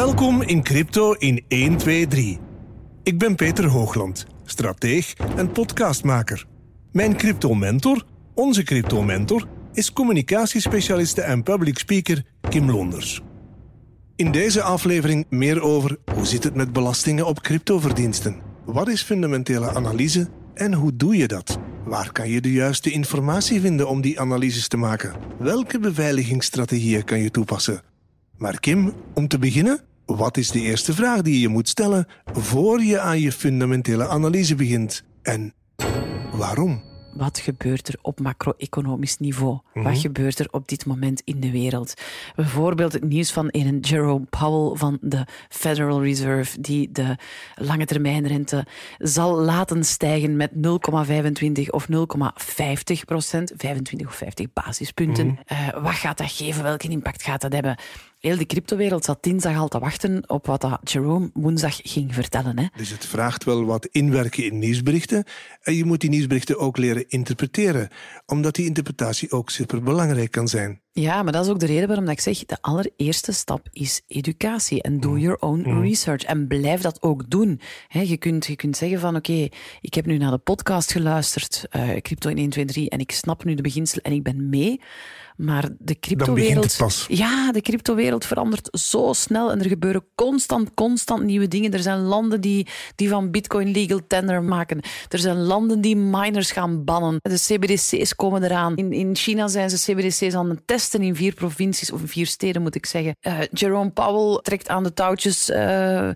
Welkom in Crypto in 1, 2, 3. Ik ben Peter Hoogland, strateeg en podcastmaker. Mijn crypto-mentor, onze crypto-mentor, is communicatiespecialiste en public speaker Kim Londers. In deze aflevering meer over hoe zit het met belastingen op cryptoverdiensten? Wat is fundamentele analyse en hoe doe je dat? Waar kan je de juiste informatie vinden om die analyses te maken? Welke beveiligingsstrategieën kan je toepassen? Maar Kim, om te beginnen, wat is de eerste vraag die je moet stellen voor je aan je fundamentele analyse begint? En waarom? Wat gebeurt er op macro-economisch niveau? Wat gebeurt er op dit moment in de wereld? Bijvoorbeeld het nieuws van een Jerome Powell van de Federal Reserve, die de lange termijnrente zal laten stijgen met 0,25 of 0,50 procent, 25 of 50 basispunten. Eh, wat gaat dat geven? Welke impact gaat dat hebben? Heel de cryptowereld zat dinsdag al te wachten op wat dat Jerome woensdag ging vertellen. Hè. Dus het vraagt wel wat inwerken in nieuwsberichten. En je moet die nieuwsberichten ook leren interpreteren, omdat die interpretatie ook superbelangrijk kan zijn. Ja, maar dat is ook de reden waarom ik zeg, de allereerste stap is educatie. En do your own research. En blijf dat ook doen. He, je, kunt, je kunt zeggen van, oké, ik heb nu naar de podcast geluisterd, uh, Crypto in 1, 2, 3, en ik snap nu de beginselen en ik ben mee. Maar de cryptowereld. Ja, de cryptowereld verandert zo snel en er gebeuren constant, constant nieuwe dingen. Er zijn landen die, die van Bitcoin legal tender maken. Er zijn landen die miners gaan bannen. De CBDC's komen eraan. In, in China zijn ze CBDC's aan het testen in vier provincies, of in vier steden moet ik zeggen. Uh, Jerome Powell trekt aan de touwtjes uh,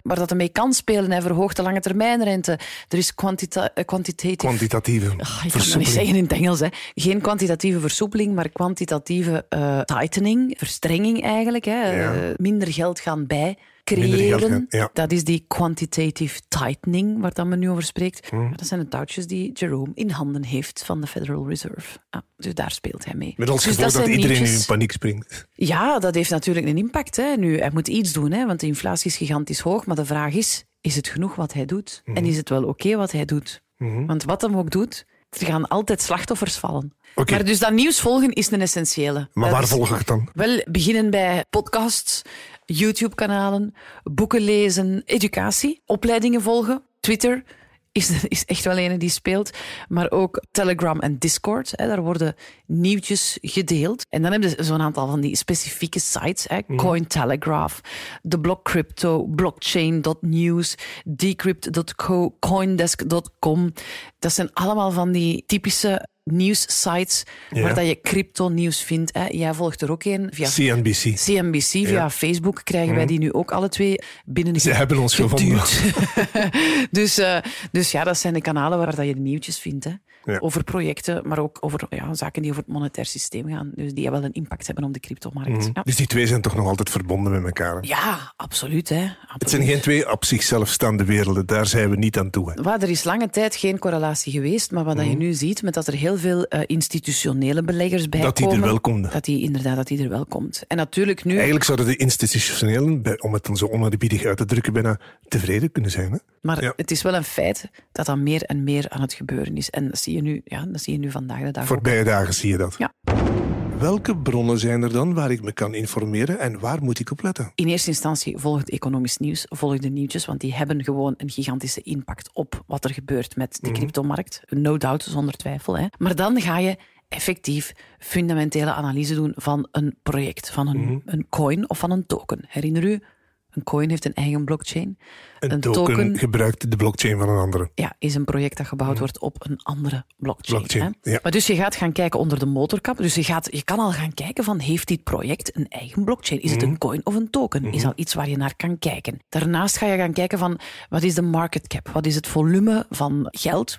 waar dat mee kan spelen. Hij verhoogt de lange termijnrente. Er is quantita quantitative... Kwantitatieve oh, Ik kan het niet zeggen in het Engels. Hè. Geen kwantitatieve versoepeling, maar kwantitatieve uh, tightening, verstrenging eigenlijk. Hè. Ja. Uh, minder geld gaan bij creëren. Ja. Dat is die quantitative tightening waar dat men nu over spreekt. Hmm. Dat zijn de touwtjes die Jerome in handen heeft van de Federal Reserve. Ah, dus daar speelt hij mee. Met als dus gevolg dat, dat iedereen nu in paniek springt. Ja, dat heeft natuurlijk een impact. Hè. Nu, hij moet iets doen, hè, want de inflatie is gigantisch hoog. Maar de vraag is, is het genoeg wat hij doet? Mm -hmm. En is het wel oké okay wat hij doet? Mm -hmm. Want wat hem ook doet, er gaan altijd slachtoffers vallen. Okay. Maar dus dat nieuws volgen is een essentiële. Maar waar volg ik dan? Wel, beginnen bij podcasts, YouTube-kanalen, boeken lezen, educatie, opleidingen volgen, Twitter is, is echt wel een die speelt. Maar ook Telegram en Discord. Hè, daar worden nieuwtjes gedeeld. En dan heb je zo'n aantal van die specifieke sites. Hè, mm. Cointelegraph, de blog Crypto, Blockchain.news, Decrypt.co, Coindesk.com. Dat zijn allemaal van die typische nieuwssites ja. waar dat je crypto-nieuws vindt. Hè. Jij volgt er ook een via CNBC. CNBC via ja. Facebook krijgen mm. wij die nu ook alle twee binnen. Ze hebben ons gevonden. dus, uh, dus ja, dat zijn de kanalen waar dat je de nieuwtjes vindt. Hè. Ja. Over projecten, maar ook over ja, zaken die over het monetair systeem gaan. Dus die wel een impact hebben op de cryptomarkt. Mm. Ja. Dus die twee zijn toch nog altijd verbonden met elkaar? Hè? Ja, absoluut, hè. absoluut. Het zijn geen twee op zichzelf staande werelden. Daar zijn we niet aan toe. Hè. Waar, er is lange tijd geen correlatie geweest, maar wat mm. je nu ziet, met dat er heel veel uh, institutionele beleggers bij dat komen. Dat die er wel. Dat die inderdaad dat die er wel komt. En natuurlijk nu... Eigenlijk zouden de institutionelen, om het dan zo onaanbiedig uit te drukken, bijna tevreden kunnen zijn. Hè? Maar ja. het is wel een feit dat dat meer en meer aan het gebeuren is. En dat zie je nu, ja, dat zie je nu vandaag de dag Voorbije dagen zie je dat. Ja. Welke bronnen zijn er dan waar ik me kan informeren en waar moet ik op letten? In eerste instantie volg het economisch nieuws, volg de nieuwtjes, want die hebben gewoon een gigantische impact op wat er gebeurt met de cryptomarkt. No doubt, zonder twijfel. Hè. Maar dan ga je effectief fundamentele analyse doen van een project, van een, mm -hmm. een coin of van een token. Herinner u? Een coin heeft een eigen blockchain. Een, een token, token, gebruikt de blockchain van een andere. Ja, is een project dat gebouwd mm. wordt op een andere blockchain. blockchain hè? Ja. Maar dus je gaat gaan kijken onder de motorkap. Dus je, gaat, je kan al gaan kijken van, heeft dit project een eigen blockchain? Is mm. het een coin of een token? Mhm. Is al iets waar je naar kan kijken. Daarnaast ga je gaan kijken van, wat is de market cap? Wat is het volume van geld?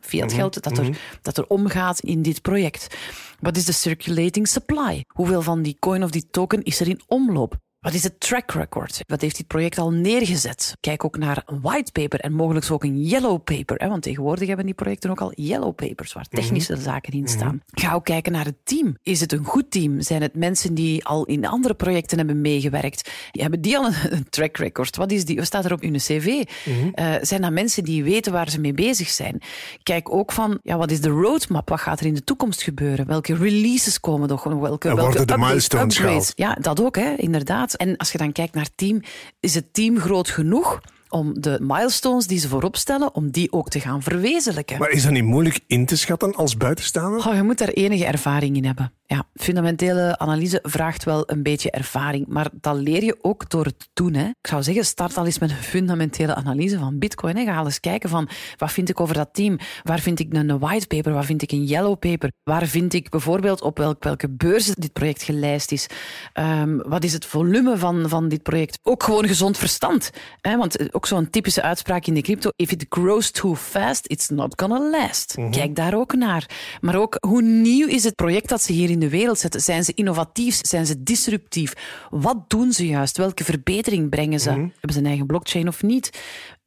Fiat geld dat, er, dat er omgaat in dit project. Wat is de circulating supply? Hoeveel van die coin of die token is er in omloop? Wat is het track record? Wat heeft dit project al neergezet? Kijk ook naar een white paper en mogelijk ook een yellow paper. Hè? Want tegenwoordig hebben die projecten ook al yellow papers waar technische mm -hmm. zaken in staan. Mm -hmm. Ga ook kijken naar het team. Is het een goed team? Zijn het mensen die al in andere projecten hebben meegewerkt? Hebben die al een, track record? Wat, is die, wat staat er op hun cv? Mm -hmm. uh, zijn dat mensen die weten waar ze mee bezig zijn? Kijk ook van, ja, wat is de roadmap? Wat gaat er in de toekomst gebeuren? Welke releases komen nog? Welke, en welke worden de milestones upgrades? Ja, dat ook, hè, inderdaad. En als je dan kijkt naar team, is het team groot genoeg om de milestones die ze voorop stellen, om die ook te gaan verwezenlijken. Maar is dat niet moeilijk in te schatten als buitenstaander? Oh, je moet daar enige ervaring in hebben. Ja, fundamentele analyse vraagt wel een beetje ervaring, maar dat leer je ook door het doen. Hè. Ik zou zeggen, start al eens met een fundamentele analyse van Bitcoin. Hè. Ga eens kijken van, wat vind ik over dat team? Waar vind ik een white paper? Waar vind ik een yellow paper? Waar vind ik bijvoorbeeld op welk, welke beurzen dit project gelijst is? Um, wat is het volume van, van dit project? Ook gewoon gezond verstand. Hè. Want ook zo'n typische uitspraak in de crypto, if it grows too fast, it's not gonna last. Mm -hmm. Kijk daar ook naar. Maar ook, hoe nieuw is het project dat ze hier in de wereld zetten? Zijn ze innovatief? Zijn ze disruptief? Wat doen ze juist? Welke verbetering brengen ze? Mm -hmm. Hebben ze een eigen blockchain of niet?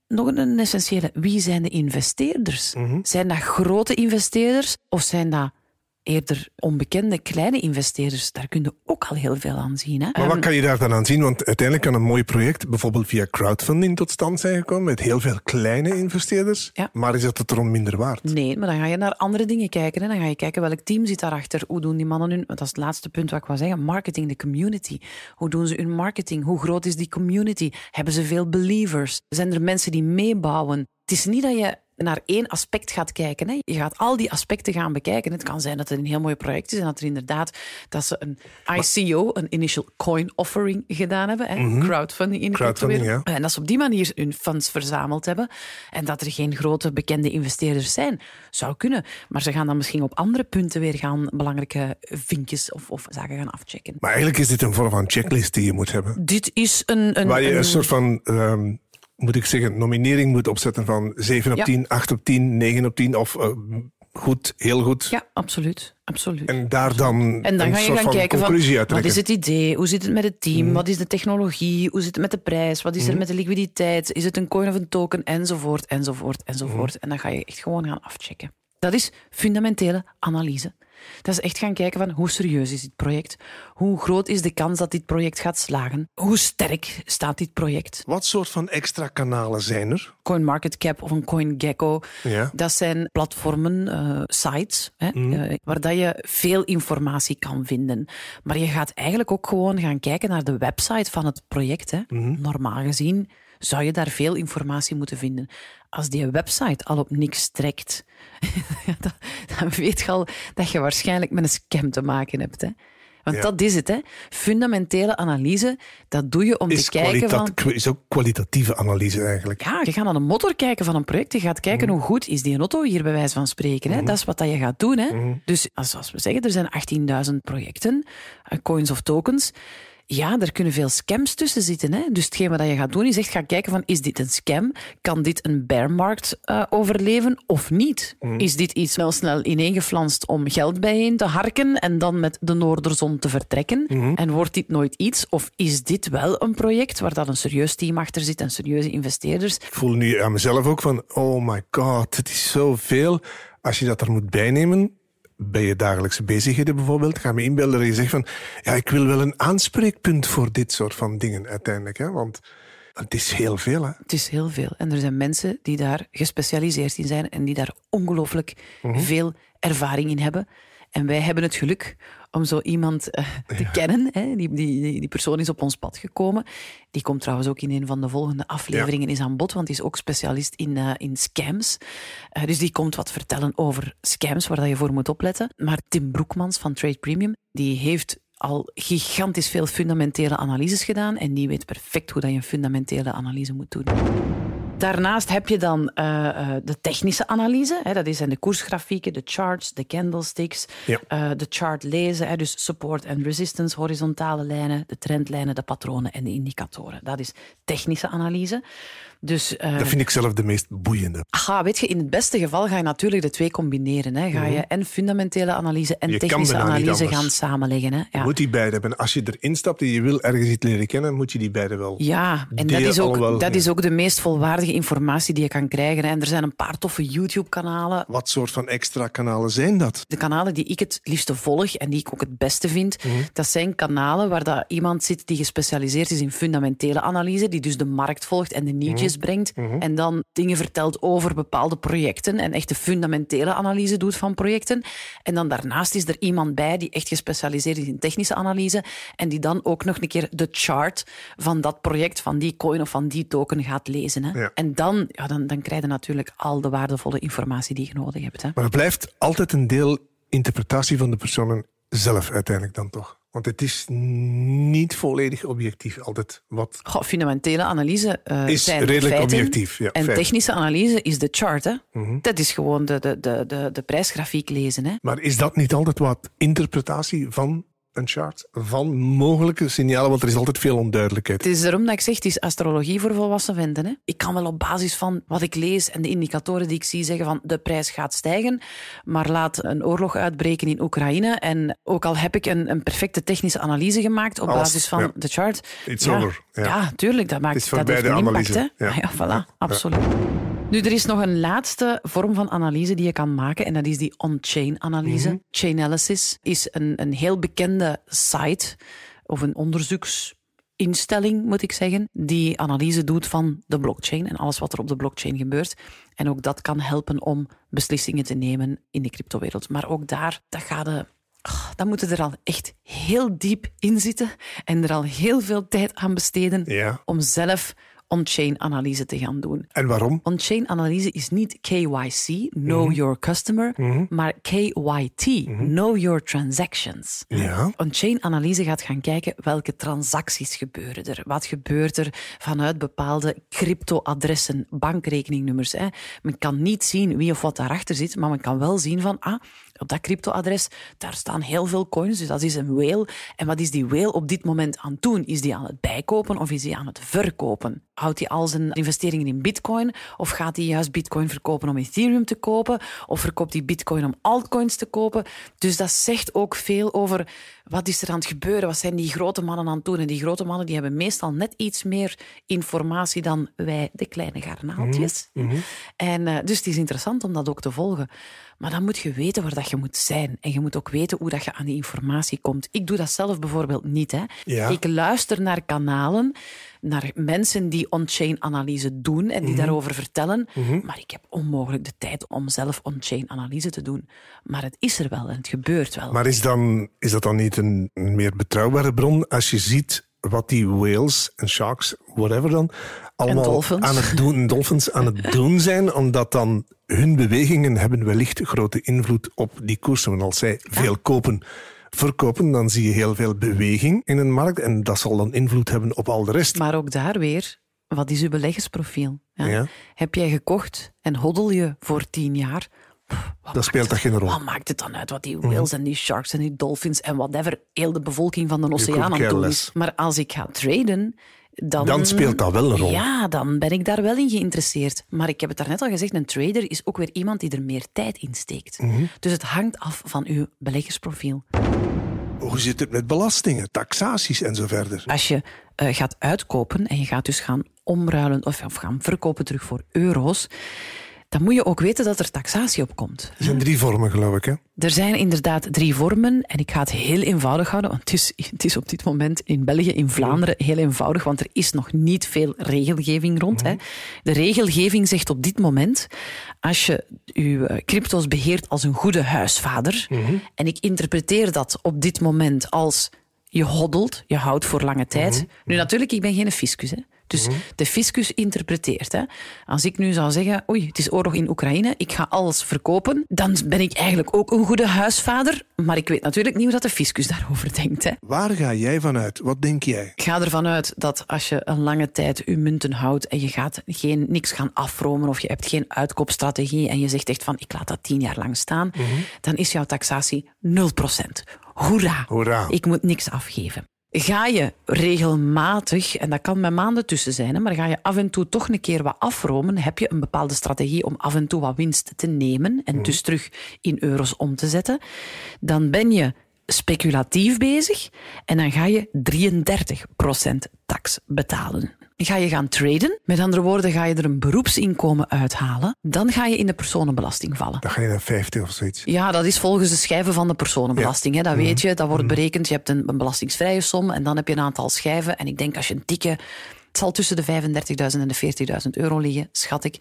Nog een essentiële. Wie zijn de investeerders? Mm -hmm. Zijn dat grote investeerders of zijn dat eerder onbekende kleine investeerders, daar kun je ook al heel veel aan zien. Hè? Maar wat kan je daar dan aan zien? Want uiteindelijk kan een mooi project bijvoorbeeld via crowdfunding tot stand zijn gekomen met heel veel kleine investeerders. Ja. Maar is dat het erom minder waard? Nee, maar dan ga je naar andere dingen kijken. Hè? Dan ga je kijken welk team zit daarachter. Hoe doen die mannen hun... Dat is het laatste punt wat ik wil zeggen. Marketing, de community. Hoe doen ze hun marketing? Hoe groot is die community? Hebben ze veel believers? Zijn er mensen die meebouwen? Het is niet dat je naar één aspect gaat kijken. Hè. Je gaat al die aspecten gaan bekijken. Het kan zijn dat het een heel mooi project is en dat er inderdaad dat ze een ICO, een Initial Coin Offering gedaan hebben. Hè. Mm -hmm. Crowdfunding in Crowdfunding, ja. En dat ze op die manier hun funds verzameld hebben. En dat er geen grote bekende investeerders zijn. Zou kunnen. Maar ze gaan dan misschien op andere punten weer gaan belangrijke vinkjes of, of zaken gaan afchecken. Maar eigenlijk is dit een vorm van checklist die je moet hebben. Dit is een... een Waar je een, een soort van... Um, moet ik zeggen, nominering moet opzetten van 7 op Ja. 10, 8 op 10, 9 op 10 of uh, goed, heel goed. Ja, absoluut. absoluut. En daar dan En dan een ga je soort gaan van kijken van, wat is het idee? Hoe zit het met het team? Wat is de technologie? Hoe zit het met de prijs? Wat is er met de liquiditeit? Is het een coin of een token? Enzovoort, enzovoort, enzovoort. En dan ga je echt gewoon gaan afchecken. Dat is fundamentele analyse. Dat is echt gaan kijken van hoe serieus is dit project? Hoe groot is de kans dat dit project gaat slagen? Hoe sterk staat dit project? Wat soort van extra kanalen zijn er? CoinMarketCap of een CoinGecko. Ja. Dat zijn platformen, eh, sites, hè, eh, waar dat je veel informatie kan vinden. Maar je gaat eigenlijk ook gewoon gaan kijken naar de website van het project. Hè. Normaal gezien zou je daar veel informatie moeten vinden. Als die website al op niks trekt, dan, dan weet je al dat je waarschijnlijk met een scam te maken hebt. Hè. Want Ja. dat is het. Hè. Fundamentele analyse, dat doe je om Is, te kijken van... is ook kwalitatieve analyse eigenlijk. Ja, je gaat naar de motor kijken van een project. Je gaat kijken hoe goed is die auto hier, bij wijze van spreken. Hè? Dat is wat dat je gaat doen. Hè? Dus als, als we zeggen, er zijn 18.000 projecten, eh, coins of tokens. Ja, er kunnen veel scams tussen zitten. Hè? Dus hetgeen wat je gaat doen, is echt gaan kijken van, is dit een scam? Kan dit een bearmarkt eh, overleven of niet? Is dit iets snel snel ineengeflanst om geld bijeen te harken en dan met de noorderzon te vertrekken? En wordt dit nooit iets? Of is dit wel een project waar dat een serieus team achter zit en serieuze investeerders? Ik voel nu aan mezelf ook van, oh my god, het is zoveel. Als je dat er moet bijnemen, bij je dagelijkse bezigheden bijvoorbeeld, ga me inbeelden dat je zegt van, ja, ik wil wel een aanspreekpunt voor dit soort van dingen uiteindelijk. Hè? Want het is heel veel. Hè? Het is heel veel. En er zijn mensen die daar gespecialiseerd in zijn en die daar ongelooflijk veel ervaring in hebben. En wij hebben het geluk om zo iemand eh, te kennen. Hè. Die, die, die, persoon is op ons pad gekomen. Die komt trouwens ook in een van de volgende afleveringen is aan bod, want die is ook specialist in, eh, in scams. Eh, dus die komt wat vertellen over scams, waar dat je voor moet opletten. Maar Tim Broekmans van Trade Premium, die heeft al gigantisch veel fundamentele analyses gedaan en die weet perfect hoe dat je een fundamentele analyse moet doen. Daarnaast heb je dan eh, eh, de technische analyse. Hè, dat zijn de koersgrafieken, de charts, de candlesticks, Ja. eh, de chart lezen. Hè, dus support en resistance, horizontale lijnen, de trendlijnen, de patronen en de indicatoren. Dat is technische analyse. Dus, eh, Dat vind ik zelf de meest boeiende. Aha, weet je, in het beste geval ga je natuurlijk de twee combineren. Hè. Ga je en fundamentele analyse en Mhm. Je technische analyse gaan samenleggen. Hè. Je Ja. moet die beide hebben. Als je erin stapt en je wil ergens iets leren kennen, moet je die beide wel. Ja, en dat is, ook, dat ja. is ook de meest volwaardige informatie die je kan krijgen. En er zijn een paar toffe YouTube-kanalen. Wat soort van extra kanalen zijn dat? De kanalen die ik het liefste volg en die ik ook het beste vind, Mhm. dat zijn kanalen waar dat iemand zit die gespecialiseerd is in fundamentele analyse, die dus de markt volgt en de nieuwtjes Mhm. brengt en dan dingen vertelt over bepaalde projecten en echt de fundamentele analyse doet van projecten. En dan daarnaast is er iemand bij die echt gespecialiseerd is in technische analyse en die dan ook nog een keer de chart van dat project, van die coin of van die token gaat lezen. Hè. Ja. En dan, ja, dan, dan krijg je natuurlijk al de waardevolle informatie die je nodig hebt. Hè. Maar het blijft altijd een deel interpretatie van de personen zelf uiteindelijk dan toch. Want het is niet volledig objectief altijd wat Goh, fundamentele analyse eh, is zijn redelijk feiten. objectief. Ja, En technische analyse is de chart. Hè? Mhm. Dat is gewoon de, de, de, de, de prijsgrafiek lezen. Hè? Maar is dat niet altijd wat interpretatie van een chart? Van mogelijke signalen, want er is altijd veel onduidelijkheid. Het is daarom dat ik zeg, het is astrologie voor volwassen venten. Hè? Ik kan wel op basis van wat ik lees en de indicatoren die ik zie zeggen van de prijs gaat stijgen, maar laat een oorlog uitbreken in Oekraïne en ook al heb ik een, een perfecte technische analyse gemaakt op Alles, basis van ja. de chart. It's ja, over, ja. Ja, tuurlijk, dat, maakt, is dat heeft de een impact. Hè? ja. Ah ja, voilà, absoluut. Nu, er is nog een laatste vorm van analyse die je kan maken en dat is die on-chain analyse. Mhm. Chainalysis is een, een heel bekende site of een onderzoeksinstelling, moet ik zeggen, die analyse doet van de blockchain en alles wat er op de blockchain gebeurt. En ook dat kan helpen om beslissingen te nemen in de cryptowereld. Maar ook daar, dat gaat de Oh, dan moeten er al echt heel diep in zitten en er al heel veel tijd aan besteden Ja. om zelf on-chain analyse te gaan doen. En waarom? On-chain analyse is niet KYC, Know Mhm. Your Customer, maar KYT, Know Your Transactions. Ja. On-chain analyse gaat gaan kijken welke transacties gebeuren er. Wat gebeurt er vanuit bepaalde crypto-adressen, bankrekeningnummers. Hè. Men kan niet zien wie of wat daarachter zit, maar men kan wel zien van, ah, op dat crypto-adres, daar staan heel veel coins, dus dat is een whale. En wat is die whale op dit moment aan het doen? Is die aan het bijkopen of is die aan het verkopen? Houdt hij al zijn investeringen in bitcoin of gaat hij juist bitcoin verkopen om Ethereum te kopen? Of verkoopt hij bitcoin om altcoins te kopen? Dus dat zegt ook veel over wat is er aan het gebeuren? Wat zijn die grote mannen aan het doen? En die grote mannen die hebben meestal net iets meer informatie dan wij, de kleine garnaaltjes. En, eh, dus het is interessant om dat ook te volgen. Maar dan moet je weten waar dat je moet zijn. En je moet ook weten hoe dat je aan die informatie komt. Ik doe dat zelf bijvoorbeeld niet. Hè. Ja. Ik luister naar kanalen, naar mensen die on-chain analyse doen en die daarover vertellen. Maar ik heb onmogelijk de tijd om zelf on-chain analyse te doen. Maar het is er wel en het gebeurt wel. Maar is, dan, is dat dan niet een, meer betrouwbare bron als je ziet wat die whales en sharks, whatever dan, allemaal aan het doen, dolphins aan het doen zijn, omdat dan hun bewegingen hebben wellicht grote invloed op die koersen. Want als zij veel kopen, verkopen, dan zie je heel veel beweging in een markt en dat zal dan invloed hebben op al de rest. Maar ook daar weer, wat is uw beleggersprofiel? Ja? Ja. Heb jij gekocht en hoddel je voor tien jaar? Maakt speelt dat geen rol. Mhm. Wat maakt het dan uit wat die whales en die sharks en die dolphins en whatever heel de bevolking van de oceaan aan doen is? Maar als ik ga traden, dan... Dan speelt dat wel een rol. Ja, dan ben ik daar wel in geïnteresseerd. Maar ik heb het daarnet al gezegd, een trader is ook weer iemand die er meer tijd in steekt. Mhm. Dus het hangt af van uw beleggersprofiel. Hoe zit het met belastingen, taxaties en zo verder? Als je eh, gaat uitkopen en je gaat dus gaan omruilen of, of gaan verkopen terug voor euro's, dan moet je ook weten dat er taxatie op komt. Er zijn drie vormen, geloof ik. Hè? Er zijn inderdaad drie vormen en ik ga het heel eenvoudig houden, want het is, het is op dit moment in België, in Vlaanderen, heel eenvoudig, want er is nog niet veel regelgeving rond. Hè. De regelgeving zegt op dit moment, als je je eh, crypto's beheert als een goede huisvader, en ik interpreteer dat op dit moment als je hoddelt, je houdt voor lange tijd. Nu natuurlijk, ik ben geen fiscus, hè. Dus de fiscus interpreteert. Hè. Als ik nu zou zeggen, oei, het is oorlog in Oekraïne, ik ga alles verkopen, dan ben ik eigenlijk ook een goede huisvader. Maar ik weet natuurlijk niet hoe dat de fiscus daarover denkt. Hè. Waar ga jij vanuit? Wat denk jij? Ik ga ervan uit dat als je een lange tijd je munten houdt en je gaat geen, niks gaan afromen of je hebt geen uitkoopstrategie en je zegt echt van ik laat dat tien jaar lang staan, dan is jouw taxatie 0%. Hoera. Hoera. Ik moet niks afgeven. Ga je regelmatig, en dat kan met maanden tussen zijn, maar ga je af en toe toch een keer wat afromen, heb je een bepaalde strategie om af en toe wat winst te nemen en dus terug in euro's om te zetten, dan ben je speculatief bezig en dan ga je 33% tax betalen. Ga je gaan traden. Met andere woorden, ga je er een beroepsinkomen uithalen. Dan ga je in de personenbelasting vallen. Dan ga je naar 50 of zoiets. Ja, dat is volgens de schijven van de personenbelasting. Hè. Dat Mhm. weet je, dat wordt berekend. Je hebt een, een belastingsvrije som en dan heb je een aantal schijven. En ik denk als je een dikke... Het zal tussen de 35.000 en de 40.000 euro liggen, schat ik.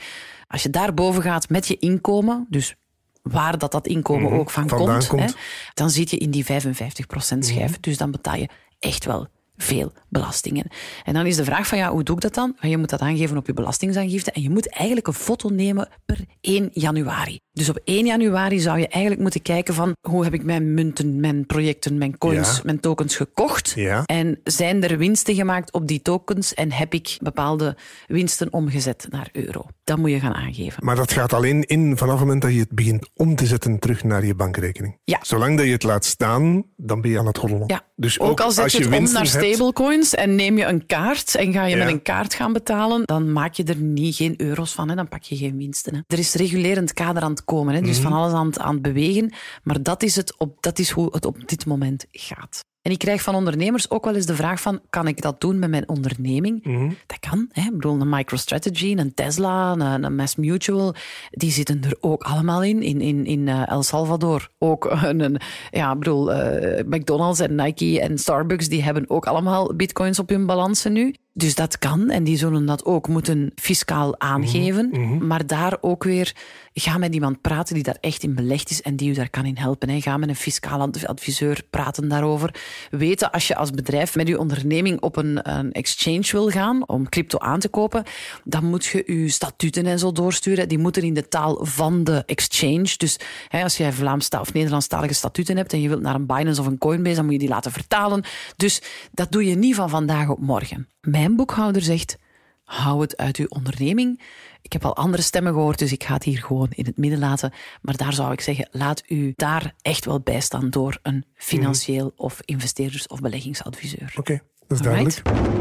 Als je daarboven gaat met je inkomen, dus waar dat, dat inkomen ook van Mhm. Vandaan komt, komt. Mhm. Hè, dan zit je in die 55% schijf. Dus dan betaal je echt wel veel belastingen. En dan is de vraag van, ja, hoe doe ik dat dan? Je moet dat aangeven op je belastingaangifte en je moet eigenlijk een foto nemen per 1 januari. Dus op 1 januari zou je eigenlijk moeten kijken van, hoe heb ik mijn munten, mijn projecten, mijn coins, Ja. mijn tokens gekocht? Ja. En zijn er winsten gemaakt op die tokens en heb ik bepaalde winsten omgezet naar euro? Dat moet je gaan aangeven. Maar dat gaat alleen in vanaf het moment dat je het begint om te zetten terug naar je bankrekening. Ja. Zolang dat je het laat staan, dan ben je aan het roddelen. Ja. Dus ook, al zet je het om winsten naar hebt- stablecoins en neem je een kaart en ga je Ja. met een kaart gaan betalen, dan maak je er niet, geen euro's van. Hè. Dan pak je geen winsten. Hè. Er is regulerend kader aan het komen. Hè. Er Mhm. is van alles aan het, aan het bewegen. Maar dat is, het op, dat is hoe het op dit moment gaat. En ik krijg van ondernemers ook wel eens de vraag van, kan ik dat doen met mijn onderneming? Mhm. Dat kan. Hè. Ik bedoel, een MicroStrategy, een Tesla, een, een Mass Mutual, die zitten er ook allemaal in. In, in, in eh, El Salvador ook een, ja, ik bedoel, eh, McDonald's en Nike en Starbucks, die hebben ook allemaal bitcoins op hun balansen nu. Dus dat kan en die zullen dat ook moeten fiscaal aangeven. Maar daar ook weer, ga met iemand praten die daar echt in belegd is en die u daar kan in helpen. Ga met een fiscaal adv- adviseur praten daarover. Weten als je als bedrijf met je onderneming op een, een exchange wil gaan om crypto aan te kopen, dan moet je je statuten en zo doorsturen. Die moeten in de taal van de exchange. Dus hè, als jij Vlaamsta of Nederlandstalige statuten hebt en je wilt naar een Binance of een Coinbase, dan moet je die laten vertalen. Dus dat doe je niet van vandaag op morgen. Mijn boekhouder zegt, hou het uit uw onderneming. Ik heb al andere stemmen gehoord, dus ik ga het hier gewoon in het midden laten. Maar daar zou ik zeggen, laat u daar echt wel bij staan door een financieel of investeerders- of beleggingsadviseur. Oké, dat is Alright. duidelijk.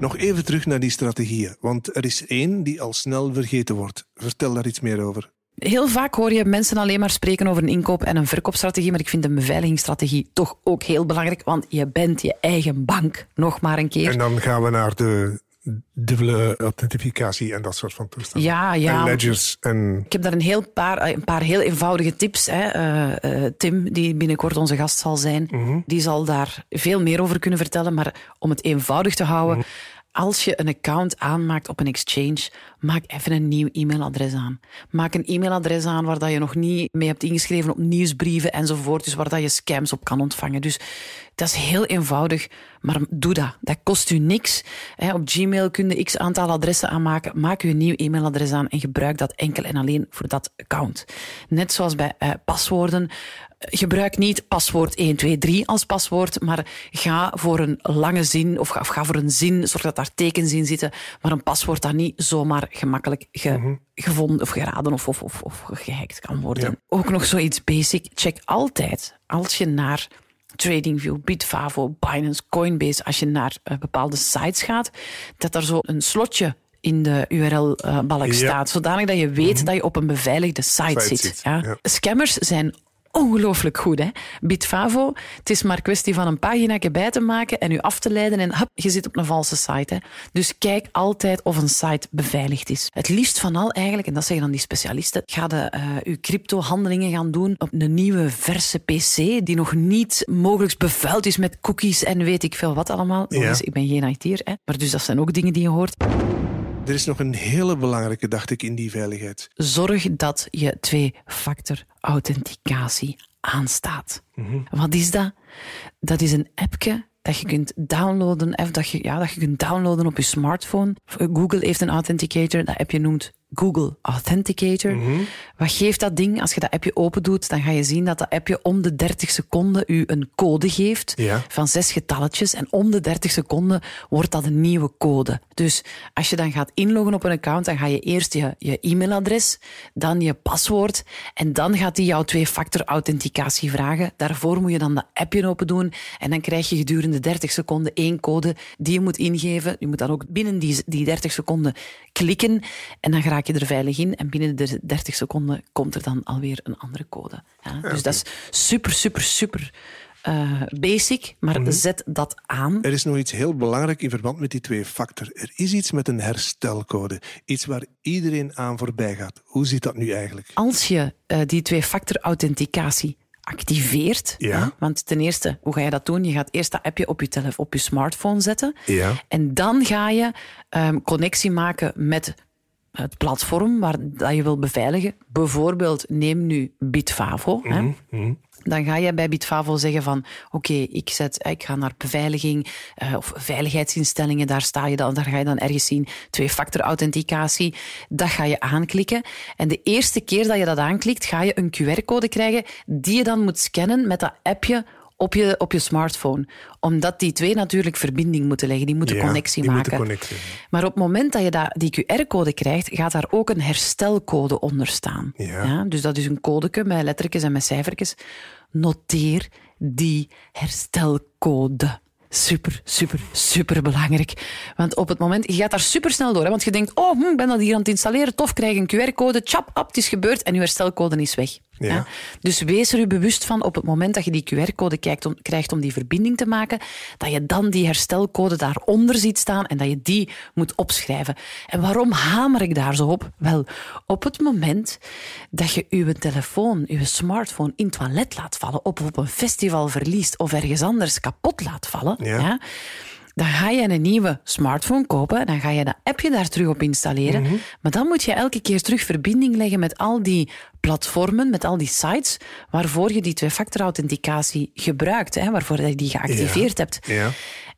Nog even terug naar die strategieën, want er is één die al snel vergeten wordt. Vertel daar iets meer over. Heel vaak hoor je mensen alleen maar spreken over een inkoop- en een verkoopstrategie, maar ik vind een beveiligingsstrategie toch ook heel belangrijk, want je bent je eigen bank, nog maar een keer. En dan gaan we naar de dubbele authentificatie en dat soort van toestanden. Ja, ja. En ledgers en... Ik heb daar een, heel paar, eh, een paar heel eenvoudige tips. Hè. Eh, eh, Tim, die binnenkort onze gast zal zijn, die zal daar veel meer over kunnen vertellen. Maar om het eenvoudig te houden, als je een account aanmaakt op een exchange, maak even een nieuw e-mailadres aan. Maak een e-mailadres aan waar dat je nog niet mee hebt ingeschreven op nieuwsbrieven enzovoort. Dus waar dat je scams op kan ontvangen. Dus dat is heel eenvoudig, maar doe dat. Dat kost u niks. Op Gmail kun je x aantal adressen aanmaken. Maak u een nieuw e-mailadres aan en gebruik dat enkel en alleen voor dat account. Net zoals bij eh, paswoorden. Gebruik niet paswoord 123 als paswoord, maar ga voor een lange zin of ga, of ga voor een zin, zorg dat daar tekens in zitten, maar een paswoord dat niet zomaar gemakkelijk ge- gevonden of geraden of, of, of, of gehackt kan worden. Ja. Ook nog zoiets basic. Check altijd als je naar TradingView, Bitfavo, Binance, Coinbase, als je naar eh, bepaalde sites gaat, dat daar zo een slotje in de URL-balk Ja. staat, zodanig dat je weet dat je op een beveiligde site, Site zit. zit, Ja. ja. Scammers zijn ongelooflijk goed. Hè? Bitfavo, het is maar kwestie van een pagina bij te maken en u af te leiden en hup, je zit op een valse site. Hè? Dus kijk altijd of een site beveiligd is. Het liefst van al eigenlijk, en dat zeggen dan die specialisten, ga de, eh, uw crypto-handelingen gaan doen op een nieuwe verse PC die nog niet mogelijk bevuild is met cookies en weet ik veel wat allemaal. Ja. eens, ik ben geen IT'er, hè? maar dus dat zijn ook dingen die je hoort. Er is nog een hele belangrijke, dacht ik, in die veiligheid. zorg dat je twee-factor authenticatie aanstaat. Wat is dat? Dat is een appje dat je kunt downloaden, of dat je, ja, dat je kunt downloaden op je smartphone. Google heeft een authenticator, dat appje noemt Google Authenticator. Wat geeft dat ding? Als je dat appje open doet, dan ga je zien dat dat appje om de 30 seconden u een code geeft Ja. van zes getalletjes. En om de 30 seconden wordt dat een nieuwe code. Dus als je dan gaat inloggen op een account, dan ga je eerst je, je e-mailadres, dan je paswoord en dan gaat die jou twee-factor authenticatie vragen. Daarvoor moet je dan dat appje open doen en dan krijg je gedurende 30 seconden één code die je moet ingeven. Je moet dan ook binnen die, die 30 seconden klikken en dan raak je er veilig in en binnen de 30 seconden komt er dan alweer een andere code. Ja, dus dat is super, super, super eh, basic, maar Mhm. zet dat aan. Er is nog iets heel belangrijk in verband met die twee factor. Er is iets met een herstelcode. Iets waar iedereen aan voorbij gaat. Hoe zit dat nu eigenlijk? Als je eh, die twee-factor authenticatie activeert, Ja. hè, want ten eerste, hoe ga je dat doen? Je gaat eerst dat appje op je, telef- op je smartphone zetten. Ja. En dan ga je ehm, connectie maken met het platform waar dat je wil beveiligen. Bijvoorbeeld, neem nu Bitfavo. hè. Dan ga je bij Bitfavo zeggen van, oké, ik zet, ik ga naar beveiliging eh, of veiligheidsinstellingen, daar sta je dan, daar ga je dan ergens zien, twee-factor authenticatie. Dat ga je aanklikken. En de eerste keer dat je dat aanklikt, ga je een QR-code krijgen die je dan moet scannen met dat appje op je, op je smartphone. Omdat die twee natuurlijk verbinding moeten leggen, die moeten Ja, connectie die maken. moeten. Maar op het moment dat je dat, die QR-code krijgt, gaat daar ook een herstelcode onder staan. Ja. dus dat is een codeke met lettertjes en met cijfertjes. Noteer die herstelcode. Super, super, super belangrijk. Want op het moment, je gaat daar super snel door. Hè, want je denkt, oh, hm, ik ben dat hier aan het installeren, tof, krijg een QR-code, chap, ap, het is gebeurd en je herstelcode is weg. Ja. Dus wees er je bewust van op het moment dat je die QR-code krijgt om, krijgt om die verbinding te maken, dat je dan die herstelcode daaronder ziet staan en dat je die moet opschrijven. En waarom hamer ik daar zo op? Wel, op het moment dat je je telefoon, je smartphone in het toilet laat vallen, of op een festival verliest of ergens anders kapot laat vallen, Ja. ja, dan ga je een nieuwe smartphone kopen, dan ga je dat appje daar terug op installeren. Maar dan moet je elke keer terug verbinding leggen met al die platformen, met al die sites waarvoor je die twee-factor authenticatie gebruikt, hè, waarvoor je die geactiveerd hebt. Ja.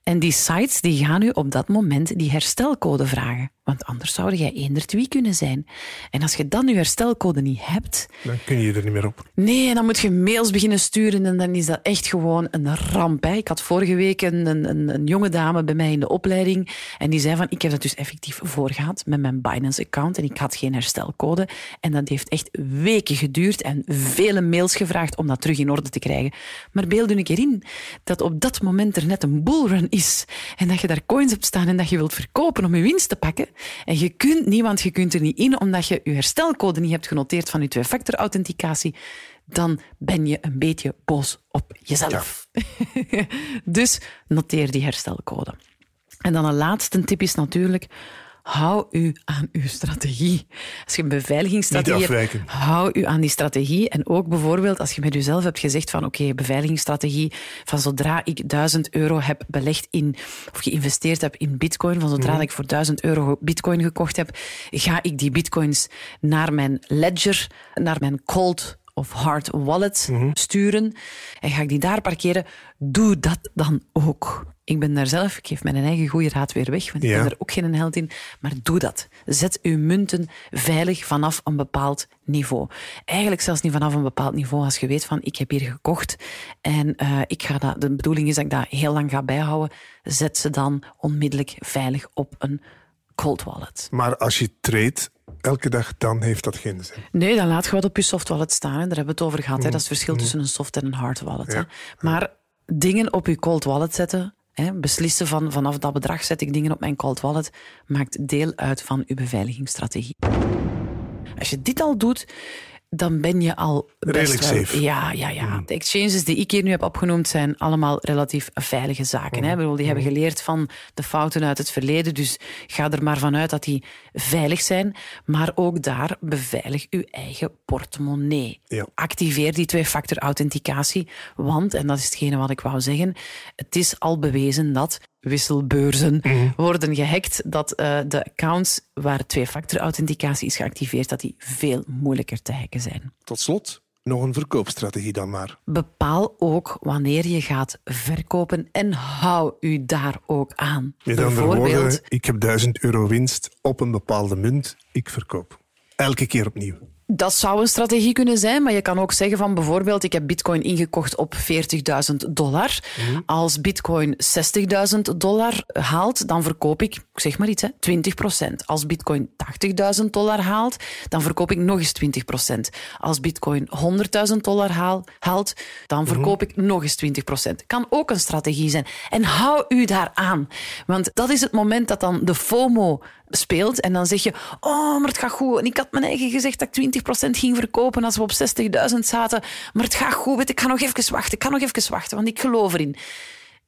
En die sites die gaan u op dat moment die herstelcode vragen. Want anders zou jij eender twee kunnen zijn. En als je dan je herstelcode niet hebt, Dan kun je er niet meer op. Nee, en dan moet je mails beginnen sturen en dan is dat echt gewoon een ramp. Hè. Ik had vorige week een, een, een jonge dame bij mij in de opleiding en die zei van, ik heb dat dus effectief voorgehad met mijn Binance-account en ik had geen herstelcode. En dat heeft echt weken geduurd en vele mails gevraagd om dat terug in orde te krijgen. Maar beeld u een keer in dat op dat moment er net een bullrun is en dat je daar coins hebt staan en dat je wilt verkopen om je winst te pakken. En je kunt niet, want je kunt er niet in omdat je je herstelcode niet hebt genoteerd van je twee-factor authenticatie dan ben je een beetje boos op jezelf. dus noteer die herstelcode. En dan een laatste tip is natuurlijk, hou u aan uw strategie. Als je een beveiligingsstrategie hebt, hou u aan die strategie. En ook bijvoorbeeld als je met jezelf hebt gezegd van oké, beveiligingsstrategie, van zodra ik 1000 euro heb belegd in, of geïnvesteerd heb in bitcoin, van zodra ik voor 1000 euro bitcoin gekocht heb, ga ik die bitcoins naar mijn ledger, naar mijn cold of hard wallet sturen en ga ik die daar parkeren. Doe dat dan ook. Ik ben daar zelf, ik geef mijn eigen goede raad weer weg, want ik Ja. ben er ook geen held in. Maar doe dat. Zet uw munten veilig vanaf een bepaald niveau. Eigenlijk zelfs niet vanaf een bepaald niveau. Als je weet van, ik heb hier gekocht en eh, ik ga dat, de bedoeling is dat ik dat heel lang ga bijhouden, zet ze dan onmiddellijk veilig op een cold wallet. Maar als je treedt elke dag, dan heeft dat geen zin. Nee, dan laat je wat op je soft wallet staan. Hè. Daar hebben we het over gehad. Hè. Dat is het verschil tussen een soft en een hard wallet. Hè. Maar dingen op je cold wallet zetten, beslissen van vanaf dat bedrag zet ik dingen op mijn cold wallet, maakt deel uit van uw beveiligingsstrategie. Als je dit al doet, dan ben je al best safe. Ja, ja, ja. De exchanges die ik hier nu heb opgenoemd zijn allemaal relatief veilige zaken. Hè. Ik bedoel, die hebben geleerd van de fouten uit het verleden. Dus ga er maar vanuit dat die veilig zijn. Maar ook daar beveilig uw eigen portemonnee. Ja. Activeer die twee-factor authenticatie. Want, en dat is hetgene wat ik wou zeggen, het is al bewezen dat wisselbeurzen worden gehackt, dat eh, de accounts waar twee-factor authenticatie is geactiveerd, dat die veel moeilijker te hacken zijn. Tot slot, nog een verkoopstrategie dan maar. Bepaal ook wanneer je gaat verkopen en hou u daar ook aan. Met andere woorden, ik heb 1000 euro winst op een bepaalde munt, ik verkoop. Elke keer opnieuw. Dat zou een strategie kunnen zijn, maar je kan ook zeggen van bijvoorbeeld ik heb bitcoin ingekocht op 40.000 dollar. Als bitcoin 60.000 dollar haalt, dan verkoop ik, ik zeg maar iets, hè, 20%. Als bitcoin 80.000 dollar haalt, dan verkoop ik nog eens 20%. Als bitcoin 100.000 dollar haal- haalt, dan verkoop ik nog eens 20%. Kan ook een strategie zijn. En hou u daar aan. Want dat is het moment dat dan de FOMO speelt en dan zeg je, oh, maar het gaat goed. En ik had mijn eigen gezegd dat ik 20% ging verkopen als we op 60.000 zaten. Maar het gaat goed, ik ga nog even wachten, ik ga nog even wachten, want ik geloof erin.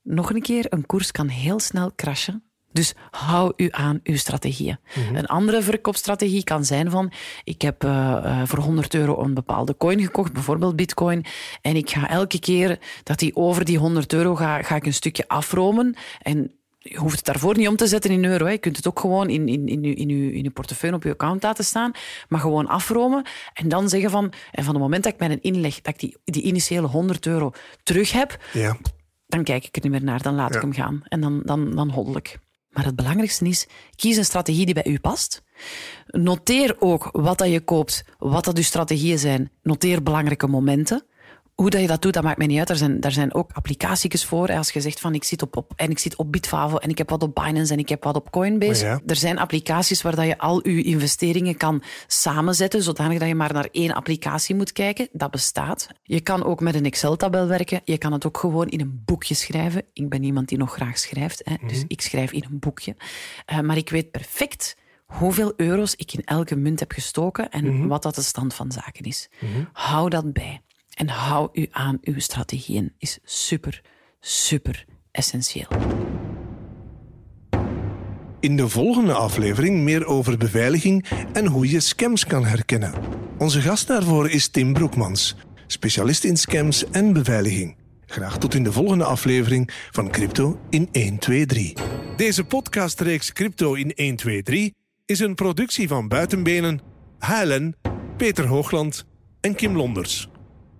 Nog een keer, een koers kan heel snel crashen. Dus hou u aan uw strategieën. Mhm. Een andere verkoopstrategie kan zijn van ik heb uh, voor 100 euro een bepaalde coin gekocht, bijvoorbeeld bitcoin, en ik ga elke keer dat die over die 100 euro ga, ga ik een stukje afromen en je hoeft het daarvoor niet om te zetten in euro. Hè. Je kunt het ook gewoon in, in, in, in, uw, in uw portefeuille op je account laten staan. Maar gewoon afromen. En dan zeggen van... En van het moment dat ik mijn inleg, dat ik die, die initiële 100 euro terug heb... Ja. Dan kijk ik er niet meer naar. Dan laat ik hem gaan. En dan, dan, dan hoddel ik. Maar het belangrijkste is, kies een strategie die bij u past. Noteer ook wat dat je koopt, wat dat uw strategieën zijn. Noteer belangrijke momenten hoe dat je dat doet, dat maakt mij niet uit. Er zijn, daar zijn ook applicaties voor. Als je zegt van ik zit op, op, en ik zit op Bitfavo en ik heb wat op Binance en ik heb wat op Coinbase. Er zijn applicaties waar dat je al je investeringen kan samenzetten, zodanig dat je maar naar één applicatie moet kijken. Dat bestaat. Je kan ook met een Excel-tabel werken. Je kan het ook gewoon in een boekje schrijven. Ik ben iemand die nog graag schrijft, hè, dus mhm. ik schrijf in een boekje. Uh, maar ik weet perfect hoeveel euro's ik in elke munt heb gestoken en mhm. wat dat de stand van zaken is. Mhm. Hou dat bij. En hou u aan uw strategieën is super, super essentieel. In de volgende aflevering meer over beveiliging en hoe je scams kan herkennen. Onze gast daarvoor is Tim Broekmans, specialist in scams en beveiliging. Graag tot in de volgende aflevering van Crypto in 1, 2, 3. Deze podcastreeks Crypto in 1, 2, 3 is een productie van Buitenbenen, HLN, Peter Hoogland en Kim Londers.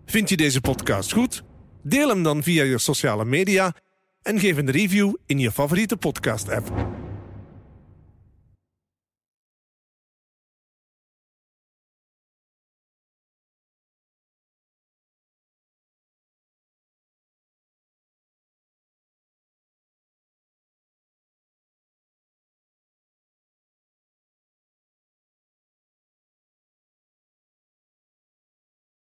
Vind je deze podcast goed? Deel hem dan via je sociale media en geef een review in je favoriete podcast-app.